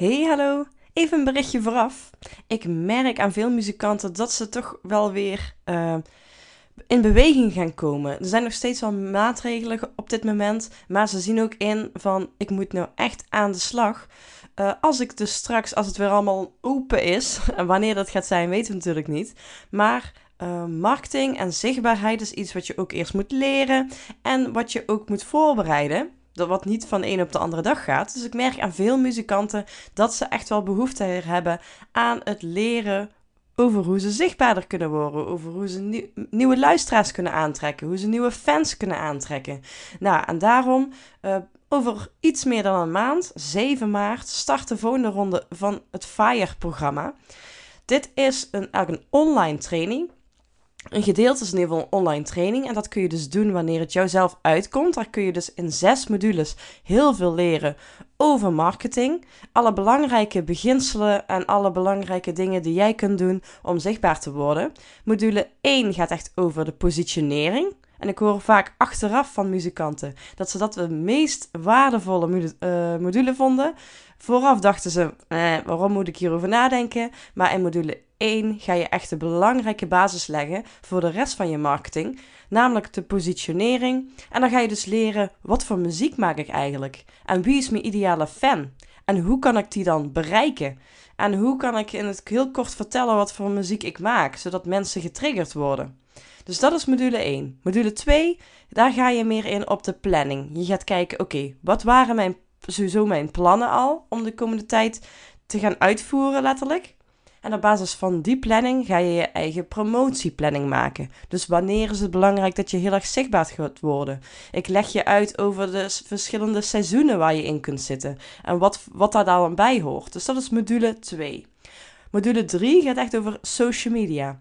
Hey, hallo. Even een berichtje vooraf. Ik merk aan veel muzikanten dat ze toch wel weer uh, in beweging gaan komen. Er zijn nog steeds wel maatregelen op dit moment, maar ze zien ook in van ik moet nou echt aan de slag. Uh, als ik dus straks, als het weer allemaal open is, en wanneer dat gaat zijn, weten we natuurlijk niet. Maar uh, marketing en zichtbaarheid is iets wat je ook eerst moet leren en wat je ook moet voorbereiden wat niet van een op de andere dag gaat. Dus ik merk aan veel muzikanten dat ze echt wel behoefte hebben aan het leren over hoe ze zichtbaarder kunnen worden, over hoe ze nieuwe luisteraars kunnen aantrekken, hoe ze nieuwe fans kunnen aantrekken. Nou, en daarom uh, over iets meer dan een maand, 7 maart, start de volgende ronde van het FIRE-programma. Dit is een, eigenlijk een online training een gedeelte is in ieder geval een online training. En dat kun je dus doen wanneer het jouzelf uitkomt. Daar kun je dus in zes modules heel veel leren over marketing. Alle belangrijke beginselen en alle belangrijke dingen die jij kunt doen om zichtbaar te worden. Module 1 gaat echt over de positionering. En ik hoor vaak achteraf van muzikanten dat ze dat de meest waardevolle uh, module vonden. Vooraf dachten ze, eh, waarom moet ik hierover nadenken? Maar in module 1 ga je echt de belangrijke basis leggen voor de rest van je marketing, namelijk de positionering. En dan ga je dus leren wat voor muziek maak ik eigenlijk en wie is mijn ideale fan en hoe kan ik die dan bereiken. En hoe kan ik in het heel kort vertellen wat voor muziek ik maak, zodat mensen getriggerd worden. Dus dat is module 1. Module 2, daar ga je meer in op de planning. Je gaat kijken, oké, wat waren mijn, sowieso mijn plannen al om de komende tijd te gaan uitvoeren, letterlijk. En op basis van die planning ga je je eigen promotieplanning maken. Dus wanneer is het belangrijk dat je heel erg zichtbaar gaat worden? Ik leg je uit over de verschillende seizoenen waar je in kunt zitten en wat, wat daar dan bij hoort. Dus dat is module 2. Module 3 gaat echt over social media.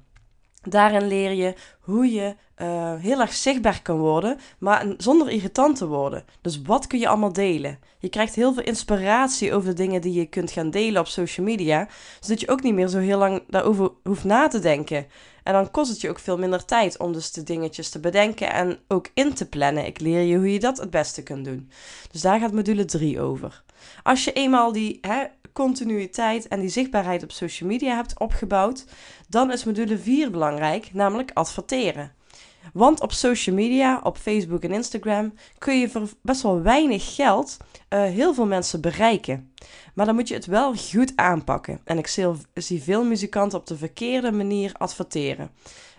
Daarin leer je hoe je uh, heel erg zichtbaar kan worden, maar zonder irritant te worden. Dus wat kun je allemaal delen? Je krijgt heel veel inspiratie over de dingen die je kunt gaan delen op social media, zodat je ook niet meer zo heel lang daarover hoeft na te denken. En dan kost het je ook veel minder tijd om dus de dingetjes te bedenken en ook in te plannen. Ik leer je hoe je dat het beste kunt doen. Dus daar gaat module 3 over. Als je eenmaal die hè, continuïteit en die zichtbaarheid op social media hebt opgebouwd, dan is module 4 belangrijk, namelijk adverteren. Want op social media, op Facebook en Instagram, kun je voor best wel weinig geld uh, heel veel mensen bereiken. Maar dan moet je het wel goed aanpakken. En ik zie veel muzikanten op de verkeerde manier adverteren.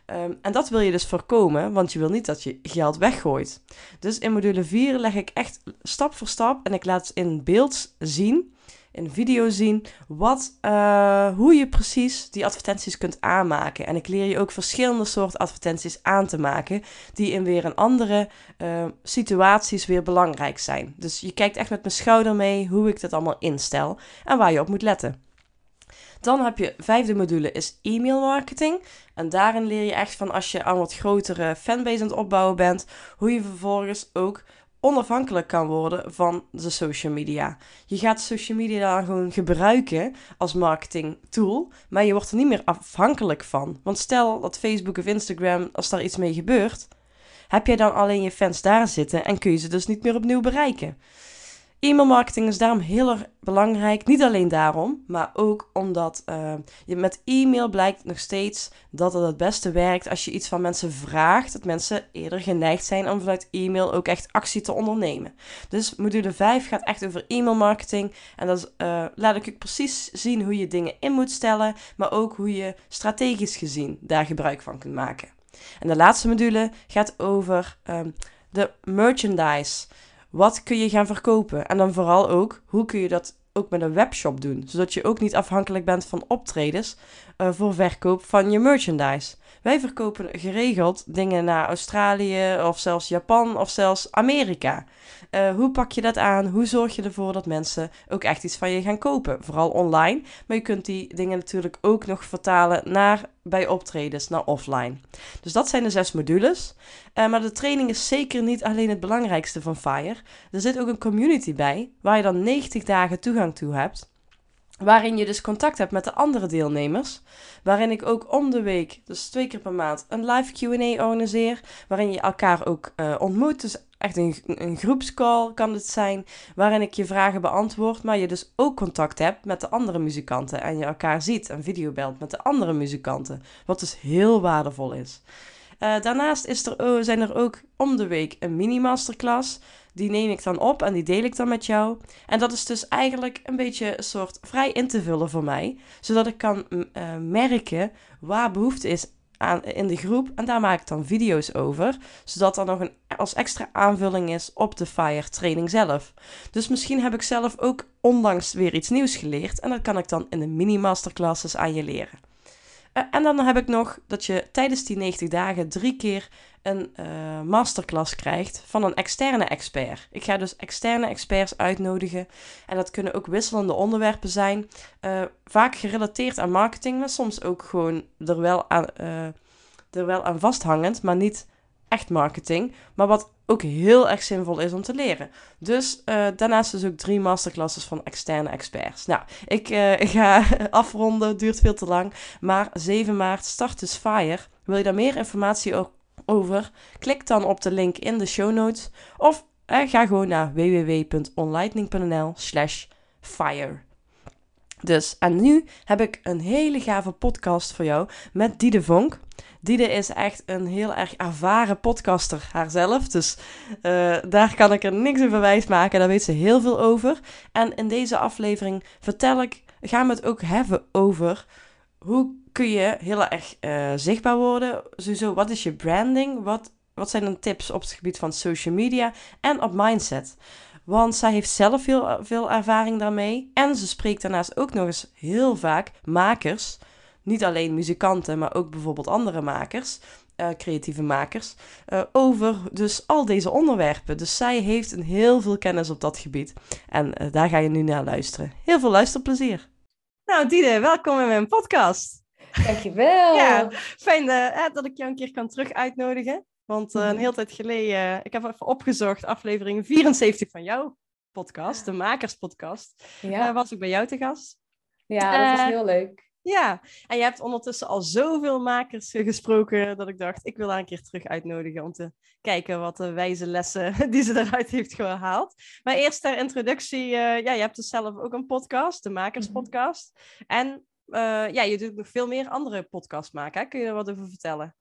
Um, en dat wil je dus voorkomen, want je wil niet dat je geld weggooit. Dus in module 4 leg ik echt stap voor stap en ik laat in beeld zien in video zien wat, uh, hoe je precies die advertenties kunt aanmaken. En ik leer je ook verschillende soorten advertenties aan te maken, die in weer een andere uh, situaties weer belangrijk zijn. Dus je kijkt echt met mijn schouder mee hoe ik dat allemaal instel en waar je op moet letten. Dan heb je vijfde module is e-mail marketing. En daarin leer je echt van als je aan wat grotere fanbase aan het opbouwen bent, hoe je vervolgens ook onafhankelijk kan worden van de social media. Je gaat social media dan gewoon gebruiken als marketing tool, maar je wordt er niet meer afhankelijk van. Want stel dat Facebook of Instagram, als daar iets mee gebeurt, heb jij dan alleen je fans daar zitten en kun je ze dus niet meer opnieuw bereiken. E-mail marketing is daarom heel erg belangrijk. Niet alleen daarom, maar ook omdat uh, je met e-mail blijkt nog steeds dat het het beste werkt als je iets van mensen vraagt. Dat mensen eerder geneigd zijn om vanuit e-mail ook echt actie te ondernemen. Dus module 5 gaat echt over e-mail marketing. En dat uh, laat ik je precies zien hoe je dingen in moet stellen, maar ook hoe je strategisch gezien daar gebruik van kunt maken. En de laatste module gaat over um, de merchandise. Wat kun je gaan verkopen? En dan vooral ook, hoe kun je dat ook met een webshop doen? Zodat je ook niet afhankelijk bent van optredens voor verkoop van je merchandise. Wij verkopen geregeld dingen naar Australië of zelfs Japan of zelfs Amerika. Uh, hoe pak je dat aan? Hoe zorg je ervoor dat mensen ook echt iets van je gaan kopen? Vooral online, maar je kunt die dingen natuurlijk ook nog vertalen naar bij optredens, naar offline. Dus dat zijn de zes modules. Uh, maar de training is zeker niet alleen het belangrijkste van FIRE. Er zit ook een community bij, waar je dan 90 dagen toegang toe hebt. Waarin je dus contact hebt met de andere deelnemers. Waarin ik ook om de week, dus twee keer per maand, een live QA organiseer. Waarin je elkaar ook uh, ontmoet. Dus echt een, een groepscall kan het zijn, waarin ik je vragen beantwoord, maar je dus ook contact hebt met de andere muzikanten en je elkaar ziet en videobelt met de andere muzikanten, wat dus heel waardevol is. Uh, daarnaast is er, zijn er ook om de week een mini-masterclass. Die neem ik dan op en die deel ik dan met jou. En dat is dus eigenlijk een beetje een soort vrij in te vullen voor mij. Zodat ik kan uh, merken waar behoefte is aan, in de groep. En daar maak ik dan video's over. Zodat er nog een als extra aanvulling is op de FIRE training zelf. Dus misschien heb ik zelf ook onlangs weer iets nieuws geleerd. En dat kan ik dan in de mini-masterclasses aan je leren. Uh, en dan heb ik nog dat je tijdens die 90 dagen drie keer een uh, masterclass krijgt van een externe expert. Ik ga dus externe experts uitnodigen. En dat kunnen ook wisselende onderwerpen zijn. Uh, vaak gerelateerd aan marketing, maar soms ook gewoon er wel aan, er wel aan vasthangend, maar niet echt marketing. Maar wat ook heel erg zinvol is om te leren. Dus uh, daarnaast dus ook drie masterclasses van externe experts. Nou, ik uh, ga afronden, duurt veel te lang. Maar 7 maart start dus Fire. Wil je daar meer informatie over? Klik dan op de link in de show notes. Of uh, ga gewoon naar www.onlightning.nl slash fire. Dus, en nu heb ik een hele gave podcast voor jou met Diede Vonk. Diede is echt een heel erg ervaren podcaster haarzelf. Dus uh, daar kan ik er niks over wijs maken. Daar weet ze heel veel over. En in deze aflevering vertel ik, gaan we het ook hebben over hoe kun je heel erg uh, zichtbaar worden. Sowieso, wat is je branding? Wat, wat zijn dan tips op het gebied van social media en op mindset? Want zij heeft zelf veel, veel ervaring daarmee. En ze spreekt daarnaast ook nog eens heel vaak makers niet alleen muzikanten, maar ook bijvoorbeeld andere makers, uh, creatieve makers, uh, over dus al deze onderwerpen. Dus zij heeft een heel veel kennis op dat gebied. En uh, daar ga je nu naar luisteren. Heel veel luisterplezier. Nou, Diede, welkom in mijn podcast. Dankjewel. ja, fijn dat ik jou een keer kan terug uitnodigen. Want een mhm. hele tijd geleden, ik heb even opgezocht, aflevering 74 van jouw podcast, de Makerspodcast, ja. was ik bij jou te gast. Ja, dat is heel leuk. Ja, en je hebt ondertussen al zoveel makers gesproken dat ik dacht, ik wil haar een keer terug uitnodigen om te kijken wat de wijze lessen die ze eruit heeft gehaald. Maar eerst ter introductie, ja, je hebt dus zelf ook een podcast, de Makerspodcast. Mhm. En ja, je doet nog veel meer andere podcasts maken. Hè? Kun je er wat over vertellen?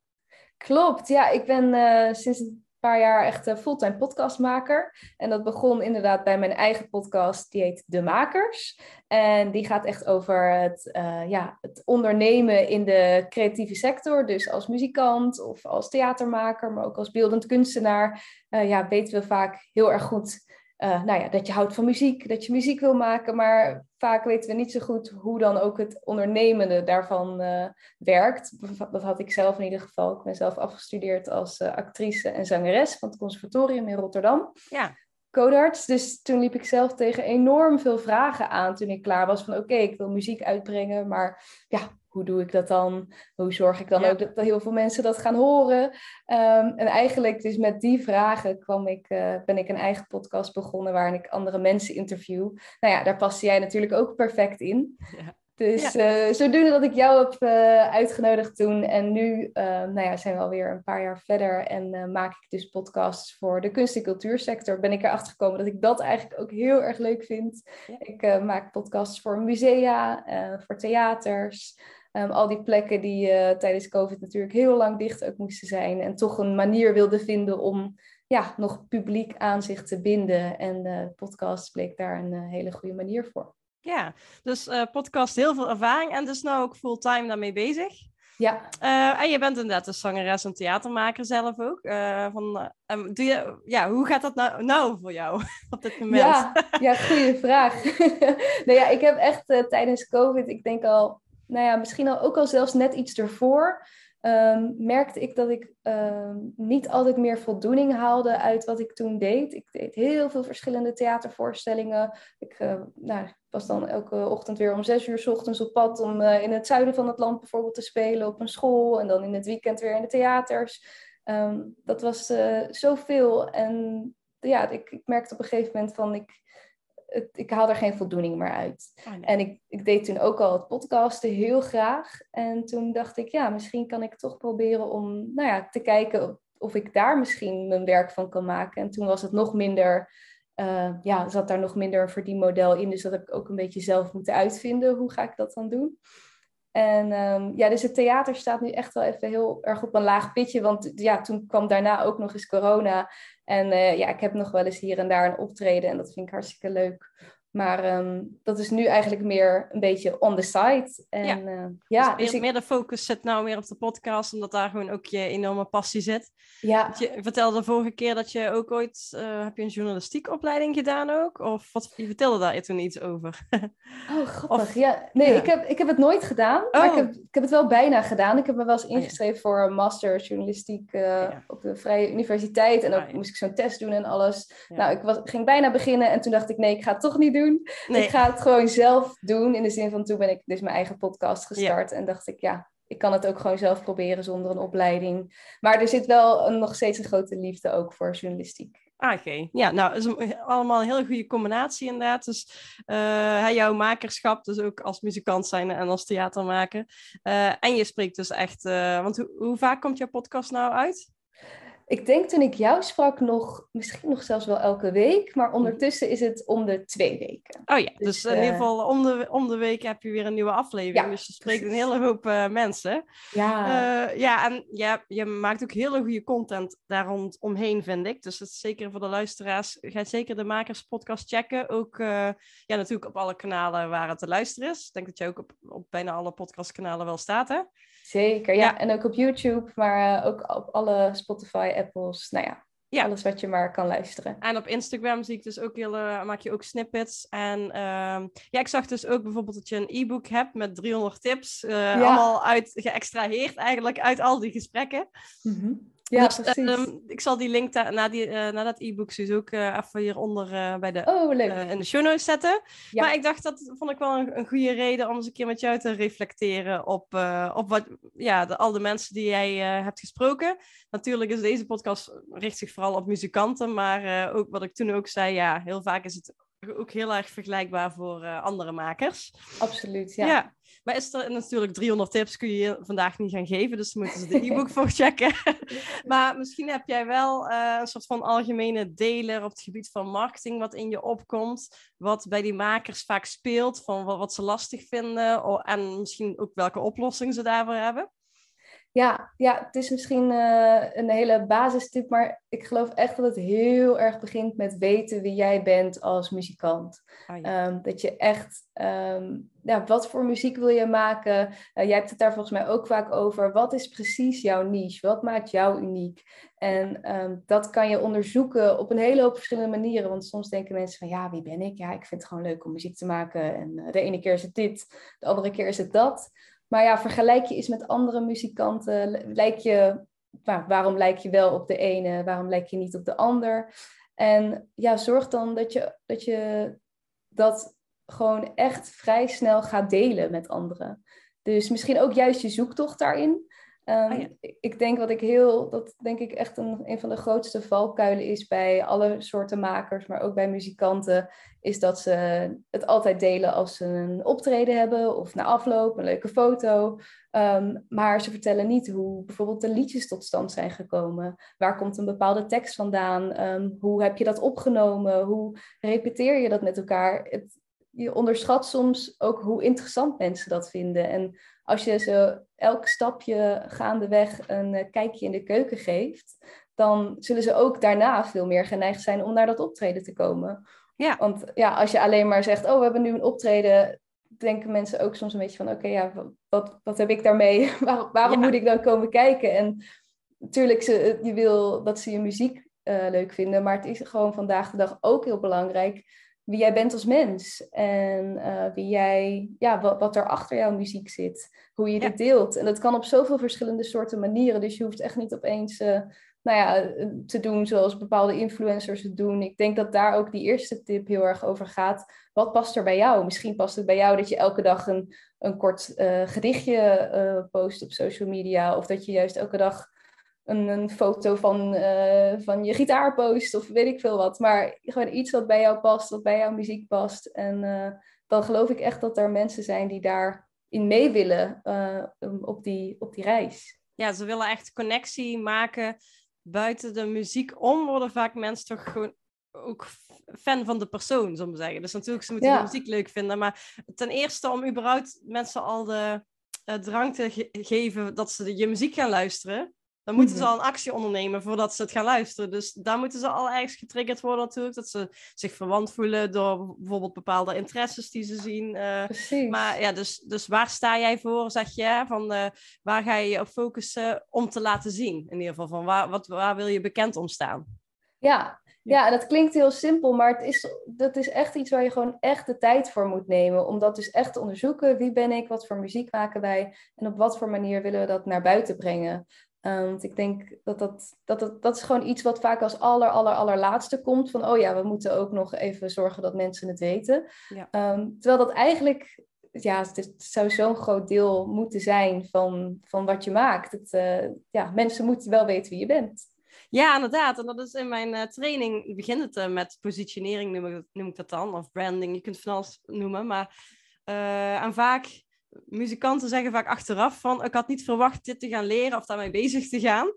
Klopt, ja, ik ben uh, sinds paar jaar echt uh, fulltime podcastmaker. En dat begon inderdaad bij mijn eigen podcast, die heet De Makers. En die gaat echt over het, uh, ja, het ondernemen in de creatieve sector. Dus als muzikant of als theatermaker, maar ook als beeldend kunstenaar. Ja, weten we vaak heel erg goed uh, nou ja, dat je houdt van muziek, dat je muziek wil maken, maar vaak weten we niet zo goed hoe dan ook het ondernemende daarvan uh, werkt. Dat had ik zelf in ieder geval. Ik ben zelf afgestudeerd als uh, actrice en zangeres van het conservatorium in Rotterdam. Ja. Codarts. Dus toen liep ik zelf tegen enorm veel vragen aan toen ik klaar was van oké, ik wil muziek uitbrengen, maar ja, hoe doe ik dat dan? Hoe zorg ik dan ook dat, heel veel mensen dat gaan horen? Um, en eigenlijk dus met die vragen kwam ik, uh, ben ik een eigen podcast begonnen waarin ik andere mensen interview. Nou ja, daar paste jij natuurlijk ook perfect in. Ja. Dus ja. Uh, zodoende dat ik jou heb uh, uitgenodigd toen. En nu nou ja, zijn we alweer een paar jaar verder. En maak ik dus podcasts voor de kunst- en cultuursector. Ben ik erachter gekomen dat ik dat eigenlijk ook heel erg leuk vind. Ik maak podcasts voor musea, voor theaters. Um, al die plekken die uh, tijdens COVID natuurlijk heel lang dicht ook moesten zijn. En toch een manier wilden vinden om ja, nog publiek aan zich te binden. En de podcast bleek daar een uh, hele goede manier voor. Ja, dus uh, podcast heel veel ervaring en dus nou ook fulltime daarmee bezig. Ja. en je bent inderdaad een zangeres en theatermaker zelf ook. van, um, doe je, ja, hoe gaat dat nou, nou voor jou op dit moment? Ja, ja goede vraag. nou ja, ik heb echt tijdens COVID, ik denk al nou ja, misschien al, ook al zelfs net iets ervoor, um, merkte ik dat ik um, niet altijd meer voldoening haalde uit wat ik toen deed. Ik deed heel veel verschillende theatervoorstellingen. Ik uh, nou, was dan elke ochtend weer om zes uur s ochtends op pad om uh, in het zuiden van het land bijvoorbeeld te spelen op een school. En dan in het weekend weer in de theaters. Um, dat was uh, zoveel. En ja, ik, ik merkte op een gegeven moment van ik ik haal er geen voldoening meer uit. Oh, en ik, ik deed toen ook al het podcasten heel graag. En toen dacht ik, ja, misschien kan ik toch proberen om nou ja, te kijken of ik daar misschien mijn werk van kan maken. En toen was het nog minder, uh, ja, zat daar nog minder een verdienmodel in. Dus dat heb ik ook een beetje zelf moeten uitvinden. Hoe ga ik dat dan doen? En um, ja, dus het theater staat nu echt wel even heel erg op een laag pitje. Want ja, toen kwam daarna ook nog eens corona. En uh, ja, ik heb nog wel eens hier en daar een optreden. En dat vind ik hartstikke leuk maar ehm, dat is nu eigenlijk meer een beetje on the side. En, ja, uh, ja dus, dus meer, de focus zit nou meer op de podcast, omdat daar gewoon ook je enorme passie zit. Ja. Je vertelde de vorige keer dat je ook ooit, uh, heb je een journalistiek opleiding gedaan ook? Of wat, je vertelde daar toen iets over. oh, grappig. ja, nee, Ik, heb, ik heb het nooit gedaan, maar ik oh. heb, ik heb het wel bijna gedaan. Ik heb me wel eens oh, ingeschreven voor een master journalistiek uh, op de Vrije Universiteit. En ook ah, moest ik zo'n test doen en alles. Nou, ik was, ging bijna beginnen en toen dacht ik, nee, ik ga het toch niet doen doen. Ik ga het gewoon zelf doen. In de zin van toen ben ik dus mijn eigen podcast gestart. En dacht ik, ja, ik kan het ook gewoon zelf proberen zonder een opleiding. Maar er zit wel een, nog steeds een grote liefde ook voor journalistiek. Ah, oké. Ja, nou, is allemaal een hele goede combinatie inderdaad. Dus uh, jouw makerschap, dus ook als muzikant zijn en als theatermaker. Uh, en je spreekt dus echt, uh, want hoe, hoe vaak komt jouw podcast nou uit? Ik denk toen ik jou sprak nog, misschien nog zelfs wel elke week, maar ondertussen is het om de twee weken. Oh ja, dus, dus in ieder eh, geval om de, om de week heb je weer een nieuwe aflevering. Ja, dus je spreekt een hele hoop uh, mensen. Ja. Uh, ja, en ja, je maakt ook hele goede content daar omheen, vind ik. Dus dat is zeker voor de luisteraars. Ga zeker de Makers podcast checken. Ook ja, natuurlijk op alle kanalen waar het te luisteren is. Ik denk dat je ook op, op bijna alle podcastkanalen wel staat, hè? Zeker, ja. En ook op YouTube, maar ook op alle Spotify, Apples, nou ja, ja. Alles wat je maar kan luisteren. En op Instagram zie ik dus ook hele, maak je ook snippets. En uh, ja, ik zag dus ook bijvoorbeeld dat je een e-book hebt met 300 tips. Uh, Allemaal uit, geëxtraheerd eigenlijk uit al die gesprekken. Mm ja, dus, precies. Ehm, ik zal die link na, die, uh, naar dat e-book dus ook uh, even hieronder uh, bij de, oh, in de show notes zetten. Ja. Maar ik dacht, dat vond ik wel een, een, goede reden om eens een keer met jou te reflecteren op, op wat, ja, de, al de mensen die jij hebt gesproken. Natuurlijk is deze podcast richt zich vooral op muzikanten, maar ook wat ik toen ook zei, ja, heel vaak is het ook heel erg vergelijkbaar voor andere makers. Absoluut, ja. ja. Maar is er natuurlijk 300 tips kun je vandaag niet gaan geven, dus moeten ze de e-book voor checken. maar misschien heb jij wel uh, een soort van algemene deler op het gebied van marketing wat in je opkomt, wat bij die makers vaak speelt, van wat, wat ze lastig vinden en misschien ook welke oplossing ze daarvoor hebben. Ja, ja, het is misschien uh, een hele basistip, maar ik geloof echt dat het heel erg begint met weten wie jij bent als muzikant. Ah, um, dat je echt, um, ja, wat voor muziek wil je maken? Uh, jij hebt het daar volgens mij ook vaak over. Wat is precies jouw niche? Wat maakt jou uniek? En um, dat kan je onderzoeken op een hele hoop verschillende manieren. Want soms denken mensen van, ja, wie ben ik? Ja, ik vind het gewoon leuk om muziek te maken. En uh, de ene keer is het dit, de andere keer is het dat. Maar ja, vergelijk je eens met andere muzikanten. Lijk je, waarom lijk je wel op de ene, waarom lijk je niet op de ander? En ja, zorg dan dat, je dat gewoon echt vrij snel gaat delen met anderen. Dus misschien ook juist je zoektocht daarin. Ehm, ah, ik denk wat ik heel, dat denk ik echt een, een van de grootste valkuilen is bij alle soorten makers, maar ook bij muzikanten, is dat ze het altijd delen als ze een optreden hebben of na afloop een leuke foto. Ehm, maar ze vertellen niet hoe bijvoorbeeld de liedjes tot stand zijn gekomen. Waar komt een bepaalde tekst vandaan? Um, hoe heb je dat opgenomen? Hoe repeteer je dat met elkaar? Het, je onderschat soms ook hoe interessant mensen dat vinden. En als je ze elk stapje gaandeweg een eh, kijkje in de keuken geeft, dan zullen ze ook daarna veel meer geneigd zijn om naar dat optreden te komen. Ja. Want ja, als je alleen maar zegt, oh, we hebben nu een optreden, denken mensen ook soms een beetje van, oké, ja, wat, wat heb ik daarmee? Waar, waarom moet ik dan komen kijken? En natuurlijk, ze, je wil dat ze je muziek uh, leuk vinden, maar het is gewoon vandaag de dag ook heel belangrijk wie jij bent als mens. En uh, wie jij, ja, wat, wat er achter jouw muziek zit. Hoe je dit deelt. En dat kan op zoveel verschillende soorten manieren. Dus je hoeft echt niet opeens uh, nou ja, te doen zoals bepaalde influencers het doen. Ik denk dat daar ook die eerste tip heel erg over gaat. Wat past er bij jou? Misschien past het bij jou dat je elke dag een, een kort uh, gedichtje post op social media. Of dat je juist elke dag een, een foto van, uh, van je gitaar post of weet ik veel wat. Maar gewoon iets wat bij jou past, wat bij jouw muziek past. En uh, dan geloof ik echt dat er mensen zijn die daarin mee willen uh, op, die, op die reis. Ja, ze willen echt connectie maken buiten de muziek om worden vaak mensen toch gewoon ook fan van de persoon, zullen we zeggen. Dus natuurlijk, ze moeten de muziek leuk vinden. Maar ten eerste om überhaupt mensen al de uh, drang te geven dat ze de, je muziek gaan luisteren. Dan moeten ze mhm. al een actie ondernemen voordat ze het gaan luisteren. Dus daar moeten ze al ergens getriggerd worden natuurlijk. Dat ze zich verwant voelen door bijvoorbeeld bepaalde interesses die ze zien. Uh, Precies. Maar ja, dus, dus waar sta jij voor, zeg je? Van, uh, waar ga je je op focussen om te laten zien? In ieder geval, van waar, wat, waar wil je bekend om staan? Ja, ja, dat klinkt heel simpel, maar het is, dat is echt iets waar je gewoon echt de tijd voor moet nemen. Om dat dus echt te onderzoeken. Wie ben ik? Wat voor muziek maken wij? En op wat voor manier willen we dat naar buiten brengen? Um, want ik denk dat dat, dat, dat, dat is gewoon iets wat vaak als aller, aller, allerlaatste komt. Van, oh ja, we moeten ook nog even zorgen dat mensen het weten. Ja. Ehm, terwijl dat eigenlijk, ja, het, zou zo'n groot deel moeten zijn van, van wat je maakt. Het, uh, ja, mensen moeten wel weten wie je bent. Ja, inderdaad. En dat is in mijn uh, training, begint het uh, met positionering, noem ik, noem ik, dat dan, of branding, je kunt het van alles noemen. Maar, en vaak muzikanten zeggen vaak achteraf van ik had niet verwacht dit te gaan leren of daarmee bezig te gaan.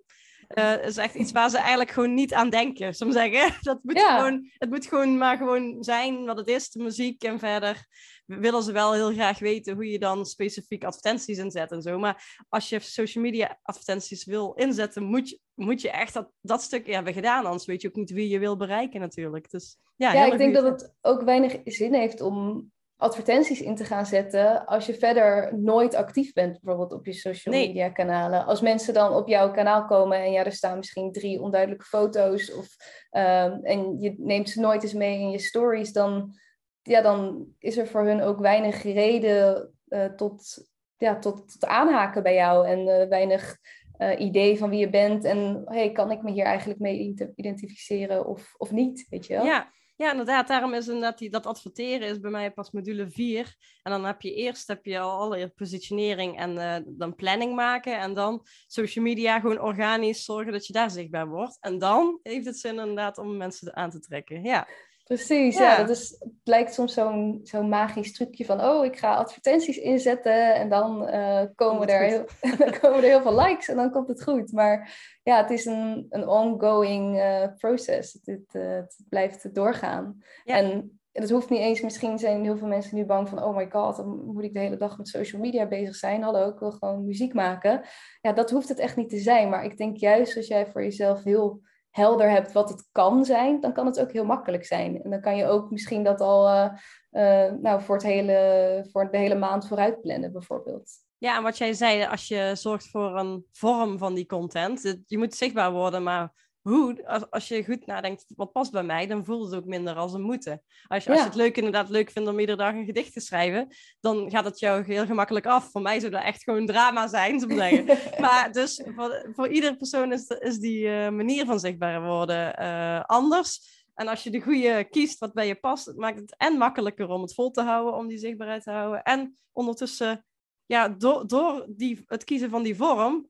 Uh, is echt iets waar ze eigenlijk gewoon niet aan denken, zou zeggen. Dat moet gewoon, het moet gewoon maar gewoon zijn wat het is, de muziek. En verder willen ze wel heel graag weten hoe je dan specifiek advertenties inzet en zo. Maar als je social media advertenties wil inzetten, moet je, moet je echt dat, dat stuk hebben gedaan. Anders weet je ook niet wie je wil bereiken natuurlijk. Dus, ja, ja ik denk dat het ook weinig zin heeft om advertenties in te gaan zetten als je verder nooit actief bent, bijvoorbeeld op je social media kanalen. Als mensen dan op jouw kanaal komen en ja, er staan misschien drie onduidelijke foto's of, um, en je neemt ze nooit eens mee in je stories, dan, ja, dan is er voor hun ook weinig reden uh, tot, ja, tot, tot aanhaken bij jou en uh, weinig uh, idee van wie je bent en hey, kan ik me hier eigenlijk mee identificeren of, of niet, weet je wel? Ja. Ja, inderdaad. Daarom is inderdaad dat adverteren is bij mij pas module 4. En dan heb je eerst heb je al allereerst positionering en uh, dan planning maken. En dan social media gewoon organisch zorgen dat je daar zichtbaar wordt. En dan heeft het zin inderdaad om mensen aan te trekken. Ja. Precies, ja. dat is, het lijkt soms zo'n zo'n magisch trucje van, oh, ik ga advertenties inzetten en dan, uh, komen, er heel, komen er heel veel likes en dan komt het goed. Maar ja, het is een, een ongoing uh, proces. Het, uh, het, blijft doorgaan. En het hoeft niet eens, misschien zijn heel veel mensen nu bang van, oh my god, dan moet ik de hele dag met social media bezig zijn. Hallo, ik wil gewoon muziek maken. Ja, dat hoeft het echt niet te zijn. Maar ik denk juist als jij voor jezelf heel helder hebt wat het kan zijn, dan kan het ook heel makkelijk zijn. En dan kan je ook misschien dat al uh, uh, nou, voor, het hele, voor de hele maand vooruit plannen, bijvoorbeeld. Ja, en wat jij zei, als je zorgt voor een vorm van die content, je moet zichtbaar worden, maar hoe, als, als je goed nadenkt, wat past bij mij, dan voelt het ook minder als een moeten. Als je, als je het leuk inderdaad leuk vindt om iedere dag een gedicht te schrijven, dan gaat het jou heel gemakkelijk af. Voor mij zou dat echt gewoon drama zijn, zou zeggen. maar dus voor, voor iedere persoon is, is die uh, manier van zichtbaar worden uh, anders. En als je de goede kiest wat bij je past, maakt het en makkelijker om het vol te houden, om die zichtbaarheid te houden. En ondertussen, ja, door, door die, het kiezen van die vorm,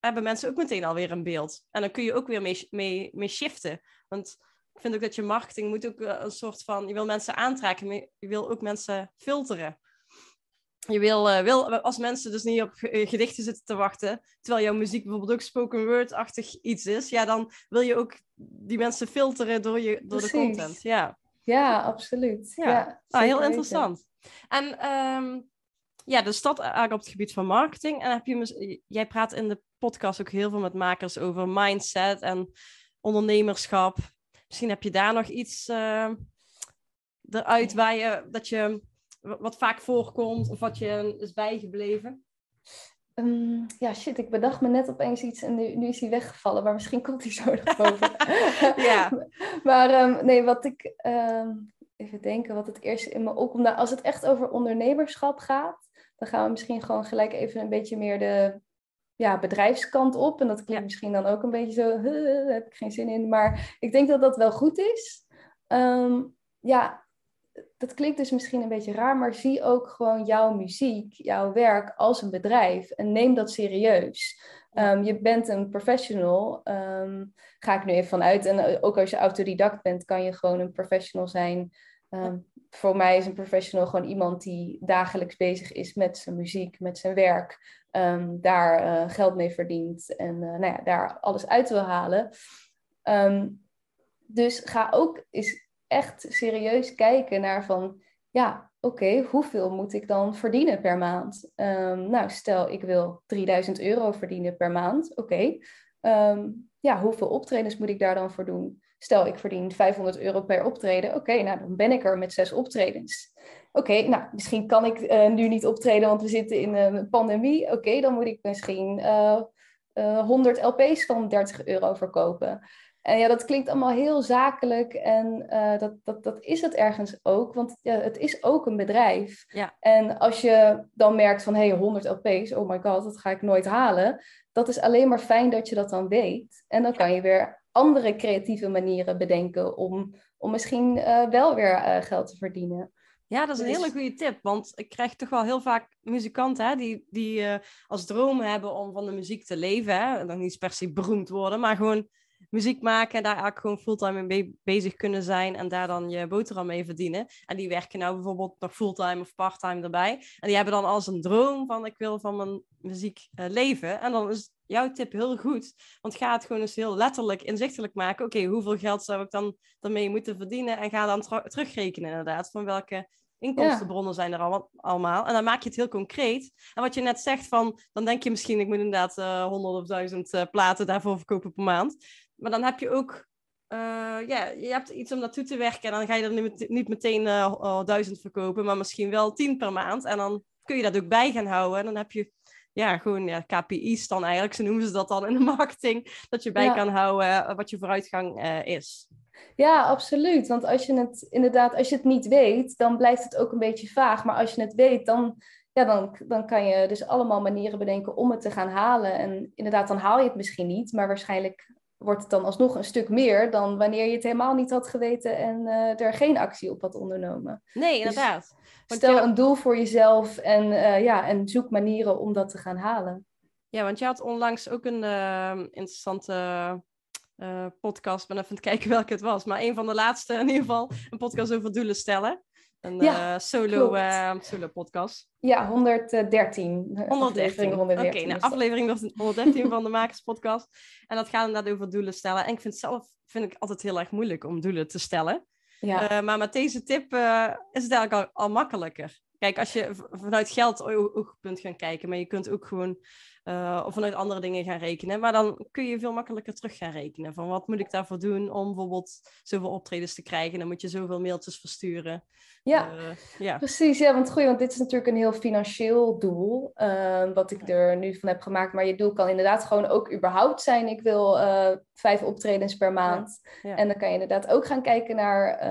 hebben mensen ook meteen alweer een beeld. En dan kun je ook weer mee, mee, mee shiften. Want ik vind ook dat je marketing moet ook eh, een soort van... Je wil mensen aantrekken, maar je wil ook mensen filteren. Je wil, uh, wil als mensen dus niet op eh, gedichten zitten te wachten, terwijl jouw muziek bijvoorbeeld ook spoken word-achtig iets is, ja, dan wil je ook die mensen filteren door, je, door de content. Ja, ja absoluut. Ja, ja ah, heel interessant. En um, ja, de stad eigenlijk op het gebied van marketing. En heb je, jij praat in de podcast ook heel veel met makers over mindset en ondernemerschap. Misschien heb je daar nog iets uh, eruit waar je, dat je, wat vaak voorkomt of wat je is bijgebleven? Um, ja, shit, ik bedacht me net opeens iets en nu, nu is hij weggevallen, maar misschien komt hij zo nog boven. ja. maar um, nee, wat ik, um, even denken, wat het eerst in me opkomt, nou, als het echt over ondernemerschap gaat, dan gaan we misschien gewoon gelijk even een beetje meer de ja, bedrijfskant op. En dat klinkt misschien dan ook een beetje zo, daar heb ik geen zin in. Maar ik denk dat dat wel goed is. Ehm, ja, dat klinkt dus misschien een beetje raar, maar zie ook gewoon jouw muziek, jouw werk als een bedrijf en neem dat serieus. Um, je bent een professional, um, ga ik nu even vanuit. En ook als je autodidact bent, kan je gewoon een professional zijn Ehm, voor mij is een professional gewoon iemand die dagelijks bezig is met zijn muziek, met zijn werk, ehm, daar eh, geld mee verdient en uh, nou ja, daar alles uit wil halen. Ehm, dus ga ook eens echt serieus kijken naar van, ja, oké, hoeveel moet ik dan verdienen per maand? nou, stel ik wil 3000 euro verdienen per maand, oké. Ja, hoeveel optredens moet ik daar dan voor doen? Stel, ik verdien 500 euro per optreden. Oké, nou dan ben ik er met zes optredens. Oké, nou misschien kan ik uh, nu niet optreden, want we zitten in een pandemie. Oké, dan moet ik misschien uh, uh, 100 LP's van 30 euro verkopen. En ja, dat klinkt allemaal heel zakelijk en uh, dat, dat, dat is het ergens ook, want ja, het is ook een bedrijf. Ja. En als je dan merkt van, hé, hey, 100 LP's, oh my god, dat ga ik nooit halen. Dat is alleen maar fijn dat je dat dan weet. En dan kan je weer andere creatieve manieren bedenken om, om misschien uh, wel weer uh, geld te verdienen. Ja, dat is een dus... hele goede tip. Want ik krijg toch wel heel vaak muzikanten hè, die, die uh, als droom hebben om van de muziek te leven. Hè. Dan niet per se beroemd worden, maar gewoon muziek maken en daar eigenlijk gewoon fulltime mee bezig kunnen zijn en daar dan je boterham mee verdienen. En die werken nou bijvoorbeeld nog fulltime of parttime erbij. En die hebben dan als een droom van ik wil van mijn muziek uh, leven. En dan is jouw tip heel goed. Want ga het gewoon eens heel letterlijk inzichtelijk maken. Oké, okay, hoeveel geld zou ik dan daarmee moeten verdienen? En ga dan terugrekenen inderdaad van welke inkomstenbronnen zijn er al allemaal. En dan maak je het heel concreet. En wat je net zegt van, dan denk je misschien, ik moet inderdaad uh, 100 of 1000 uh, platen daarvoor verkopen per maand. Maar dan heb je ook, uh, ja, je hebt iets om naartoe te werken. En dan ga je er niet, meteen uh, duizend verkopen, maar misschien wel tien per maand. En dan kun je dat ook bij gaan houden. En dan heb je ja, gewoon ja, KPI's dan eigenlijk, zo noemen ze dat dan in de marketing, dat je bij ja. kan houden eh, wat je vooruitgang uh, is. Ja, absoluut. Want als je het inderdaad, als je het niet weet, dan blijft het ook een beetje vaag. Maar als je het weet, dan, ja, dan, dan kan je dus allemaal manieren bedenken om het te gaan halen. En inderdaad, dan haal je het misschien niet, maar waarschijnlijk wordt het dan alsnog een stuk meer dan wanneer je het helemaal niet had geweten en uh, er geen actie op had ondernomen. Nee, inderdaad. Dus stel ja, een doel voor jezelf en, uh, ja, en zoek manieren om dat te gaan halen. Ja, want je had onlangs ook een uh, interessante podcast. Ik ben even aan het kijken welke het was. Maar een van de laatste in ieder geval. Een podcast over doelen stellen. Een ja, uh, solo, uh, solo podcast. Ja, 113. 113. Oké, okay, aflevering 113 van de Makerspodcast. En dat gaat inderdaad over doelen stellen. En ik vind het zelf vind ik altijd heel erg moeilijk om doelen te stellen. Ja. Uh, maar met deze tip is het eigenlijk al, al makkelijker. Kijk, als je vanuit geld oogpunt gaan kijken, maar je kunt ook gewoon uh, of vanuit andere dingen gaan rekenen. Maar dan kun je veel makkelijker terug gaan rekenen. Van wat moet ik daarvoor doen om bijvoorbeeld zoveel optredens te krijgen? Dan moet je zoveel mailtjes versturen. Ja, uh, ja. precies. Ja, want, goed, want dit is natuurlijk een heel financieel doel. Uh, wat ik er nu van heb gemaakt. Maar je doel kan inderdaad gewoon ook überhaupt zijn. Ik wil vijf optredens per maand. Ja, ja. En dan kan je inderdaad ook gaan kijken naar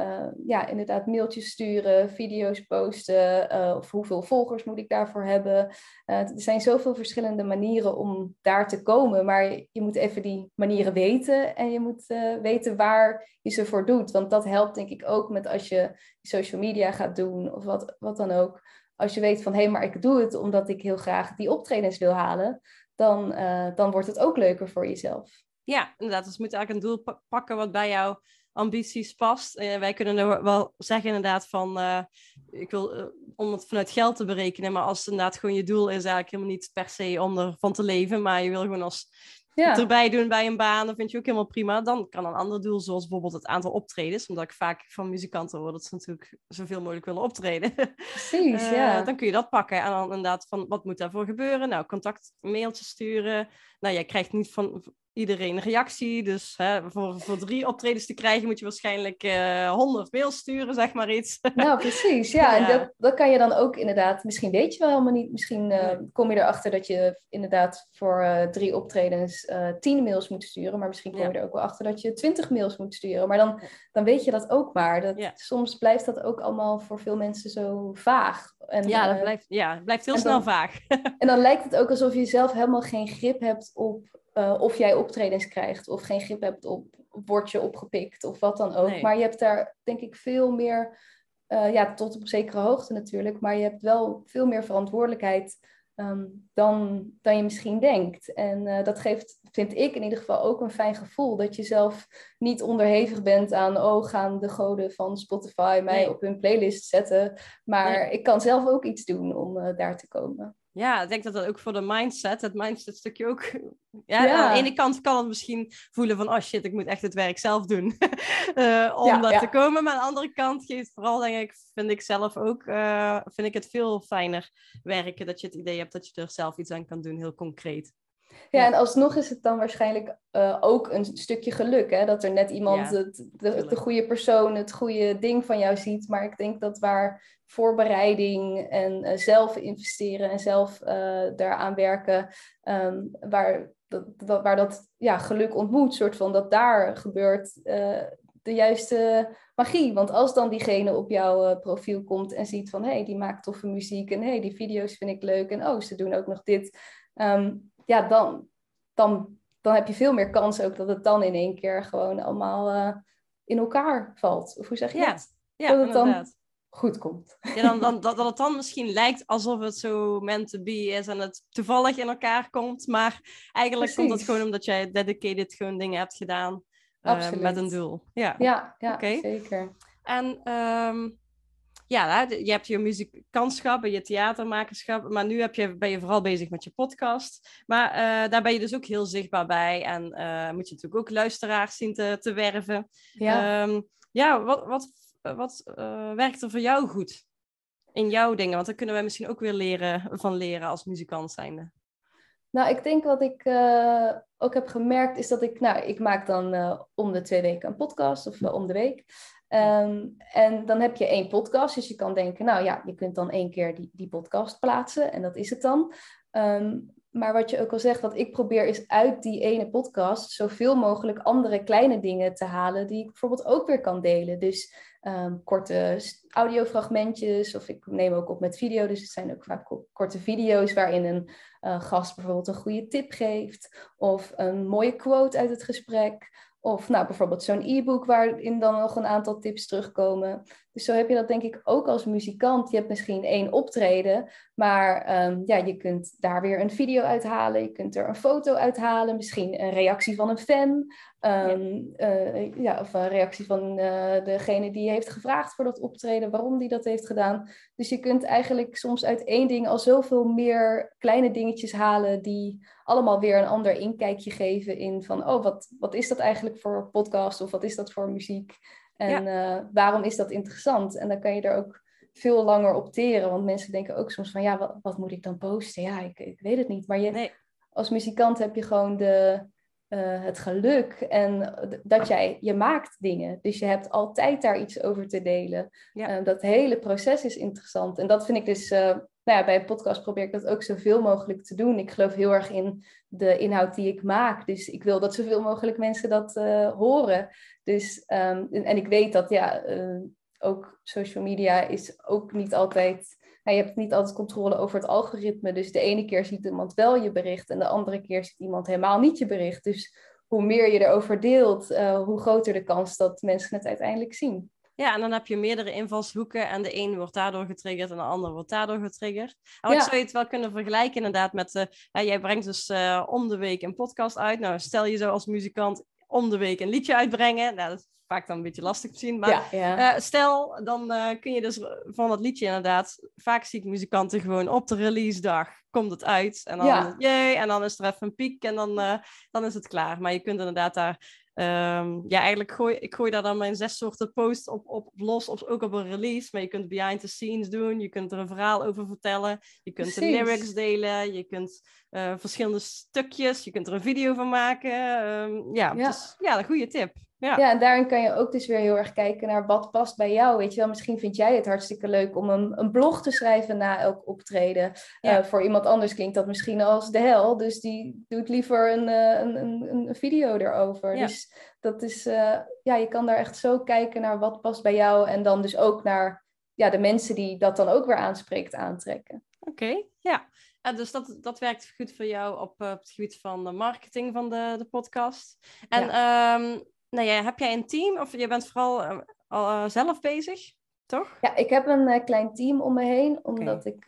ja, inderdaad mailtjes sturen, video's posten. of hoeveel volgers moet ik daarvoor hebben. er zijn zoveel verschillende manieren manieren om daar te komen. Maar je moet even die manieren weten en je moet uh, weten waar je ze voor doet. Want dat helpt denk ik ook met als je social media gaat doen of wat, wat dan ook. Als je weet van hé, hey, maar ik doe het omdat ik heel graag die optredens wil halen, dan, uh, dan wordt het ook leuker voor jezelf. Ja, inderdaad. Dus je moet eigenlijk een doel pakken wat bij jou ambities past. Uh, wij kunnen er wel zeggen inderdaad van, uh, ik wil, uh, om het vanuit geld te berekenen, maar als het inderdaad gewoon je doel is eigenlijk helemaal niet per se om ervan te leven, maar je wil gewoon als ja. erbij doen bij een baan, dat vind je ook helemaal prima. Dan kan een ander doel, zoals bijvoorbeeld het aantal optredens, omdat ik vaak van muzikanten hoor dat ze natuurlijk zoveel mogelijk willen optreden. Precies, ja. Dan kun je dat pakken en dan inderdaad van, wat moet daarvoor gebeuren? Nou, contact, mailtjes sturen. Nou, jij krijgt niet van, iedereen een reactie. Dus hè, voor, voor drie optredens te krijgen moet je waarschijnlijk uh, 100 mails sturen, zeg maar iets. Nou, precies. Ja, en dat, dat kan je dan ook inderdaad, misschien weet je wel helemaal niet. Misschien uh, kom je erachter dat je inderdaad voor uh, drie optredens uh, tien mails moet sturen. Maar misschien kom je er ook wel achter dat je twintig mails moet sturen. Maar dan, dan weet je dat ook maar. Dat, ja. Soms blijft dat ook allemaal voor veel mensen zo vaag. En, ja, dat blijft, ja, blijft heel snel dan, vaag. en dan lijkt het ook alsof je zelf helemaal geen grip hebt op uh, of jij optredens krijgt of geen grip hebt op, word je opgepikt of wat dan ook. Nee. Maar je hebt daar denk ik veel meer, uh, ja, tot op zekere hoogte natuurlijk, maar je hebt wel veel meer verantwoordelijkheid ehm, dan, dan je misschien denkt. En uh, dat geeft, vind ik in ieder geval, ook een fijn gevoel. Dat je zelf niet onderhevig bent aan, oh, gaan de goden van Spotify mij op hun playlist zetten. Maar ik kan zelf ook iets doen om daar te komen. Ja, ik denk dat dat ook voor de mindset, het mindset stukje ook... Ja, aan de ene kant kan het misschien voelen van, oh shit, ik moet echt het werk zelf doen uh, om ja, daar te komen. Maar aan de andere kant geeft vooral, denk ik, vind ik zelf ook, uh, vind ik het veel fijner werken. Dat je het idee hebt dat je er zelf iets aan kan doen, heel concreet. Ja, en alsnog is het dan waarschijnlijk uh, ook een stukje geluk. Hè? Dat er net iemand, het, de, de, goede persoon, het goede ding van jou ziet. Maar ik denk dat waar voorbereiding en uh, zelf investeren en zelf uh, daaraan werken, um, waar dat, waar dat ja, geluk ontmoet, soort van dat daar gebeurt de juiste magie. Want als dan diegene op jouw profiel komt en ziet van hé, hey, die maakt toffe muziek en hé, hey, die video's vind ik leuk en oh, ze doen ook nog dit. Um, ja, dan, dan, dan heb je veel meer kans ook dat het dan in één keer gewoon allemaal uh, in elkaar valt. Of hoe zeg je ja. dat? Ja, dat het dan goed komt. Ja, dan, dan, dat, dat het dan misschien lijkt alsof het zo meant to be is en het toevallig in elkaar komt. Maar eigenlijk komt het gewoon omdat jij dedicated gewoon dingen hebt gedaan uh, met een doel. Ja, ja, ja zeker. En um, ja, je hebt je muzikantschap en je theatermakerschap, maar nu heb je, ben je vooral bezig met je podcast. Maar uh, daar ben je dus ook heel zichtbaar bij en uh, moet je natuurlijk ook luisteraars zien te, te werven. Ja, um, ja wat, wat, wat uh, werkt er voor jou goed in jouw dingen? Want daar kunnen wij misschien ook weer leren, van leren als muzikant zijnde. Nou, ik denk wat ik ook heb gemerkt is dat ik, nou, ik maak dan om de twee weken een podcast of om de week. Um, en dan heb je één podcast, dus je kan denken, nou ja, je kunt dan één keer die, die podcast plaatsen en dat is het dan. Um, maar wat je ook al zegt, wat ik probeer is uit die ene podcast zoveel mogelijk andere kleine dingen te halen die ik bijvoorbeeld ook weer kan delen. Dus um, korte audiofragmentjes of ik neem ook op met video, dus het zijn ook vaak korte video's waarin een uh, gast bijvoorbeeld een goede tip geeft of een mooie quote uit het gesprek of nou, bijvoorbeeld zo'n e-book waarin dan nog een aantal tips terugkomen. Dus zo heb je dat denk ik ook als muzikant. Je hebt misschien één optreden, maar ehm, ja, je kunt daar weer een video uithalen. Je kunt er een foto uithalen, misschien een reactie van een fan. Um, ja. Uh, ja. of een reactie van uh, degene die heeft gevraagd voor dat optreden, waarom die dat heeft gedaan. Dus je kunt eigenlijk soms uit één ding al zoveel meer kleine dingetjes halen die allemaal weer een ander inkijkje geven in van, oh, wat, wat is dat eigenlijk voor podcast of wat is dat voor muziek? En uh, waarom is dat interessant? En dan kan je er ook veel langer op teren, want mensen denken ook soms van, ja, wat, wat moet ik dan posten? Ja, ik, ik weet het niet. Maar je, nee. als muzikant heb je gewoon de, uh, het geluk en dat jij, je maakt dingen. Dus je hebt altijd daar iets over te delen. Ja. Uh, dat hele proces is interessant. En dat vind ik dus, uh, nou ja, bij een podcast probeer ik dat ook zoveel mogelijk te doen. Ik geloof heel erg in de inhoud die ik maak. Dus ik wil dat zoveel mogelijk mensen dat horen. Dus, um, en, en, ik weet dat, ja, ook social media is ook niet altijd je hebt niet altijd controle over het algoritme. Dus de ene keer ziet iemand wel je bericht en de andere keer ziet iemand helemaal niet je bericht. Dus hoe meer je erover deelt, uh, hoe groter de kans dat mensen het uiteindelijk zien. Ja, en dan heb je meerdere invalshoeken en de een wordt daardoor getriggerd en de ander wordt daardoor getriggerd. Ja. zou je het wel kunnen vergelijken inderdaad met, uh, ja, jij brengt dus uh, om de week een podcast uit. Nou, stel je zo als muzikant om de week een liedje uitbrengen. Nou, dat vaak dan een beetje lastig te zien. Maar ja, uh, stel, dan uh, kun je dus van dat liedje inderdaad... Vaak zie ik muzikanten gewoon op de release dag komt het uit. En dan, ja. jee, en dan is er even een piek en dan, uh, dan is het klaar. Maar je kunt inderdaad daar... Um, ja, eigenlijk gooi ik gooi daar dan mijn zes soorten posts op, op los, op, ook op een release. Maar je kunt behind the scenes doen, je kunt er een verhaal over vertellen, je kunt de lyrics delen, je kunt uh, verschillende stukjes, je kunt er een video van maken. Um, ja, ja. Dus, ja, een goede tip. Ja. ja, en daarin kan je ook dus weer heel erg kijken naar wat past bij jou. Weet je wel, misschien vind jij het hartstikke leuk om een, een blog te schrijven na elk optreden. Ja. Uh, voor iemand anders klinkt dat misschien als de hel. Dus die doet liever een, uh, een, een, een, video erover. Ja. Dus dat is, uh, ja, je kan daar echt zo kijken naar wat past bij jou. En dan dus ook naar ja, de mensen die dat dan ook weer aanspreekt, aantrekken. Oké, ja. Dus dat, dat werkt goed voor jou op, op het gebied van de marketing van de, de podcast. En ja. um, nou ja, heb jij een team of je bent vooral uh, al, uh, zelf bezig, toch? Ja, ik heb een uh, klein team om me heen, omdat okay. ik,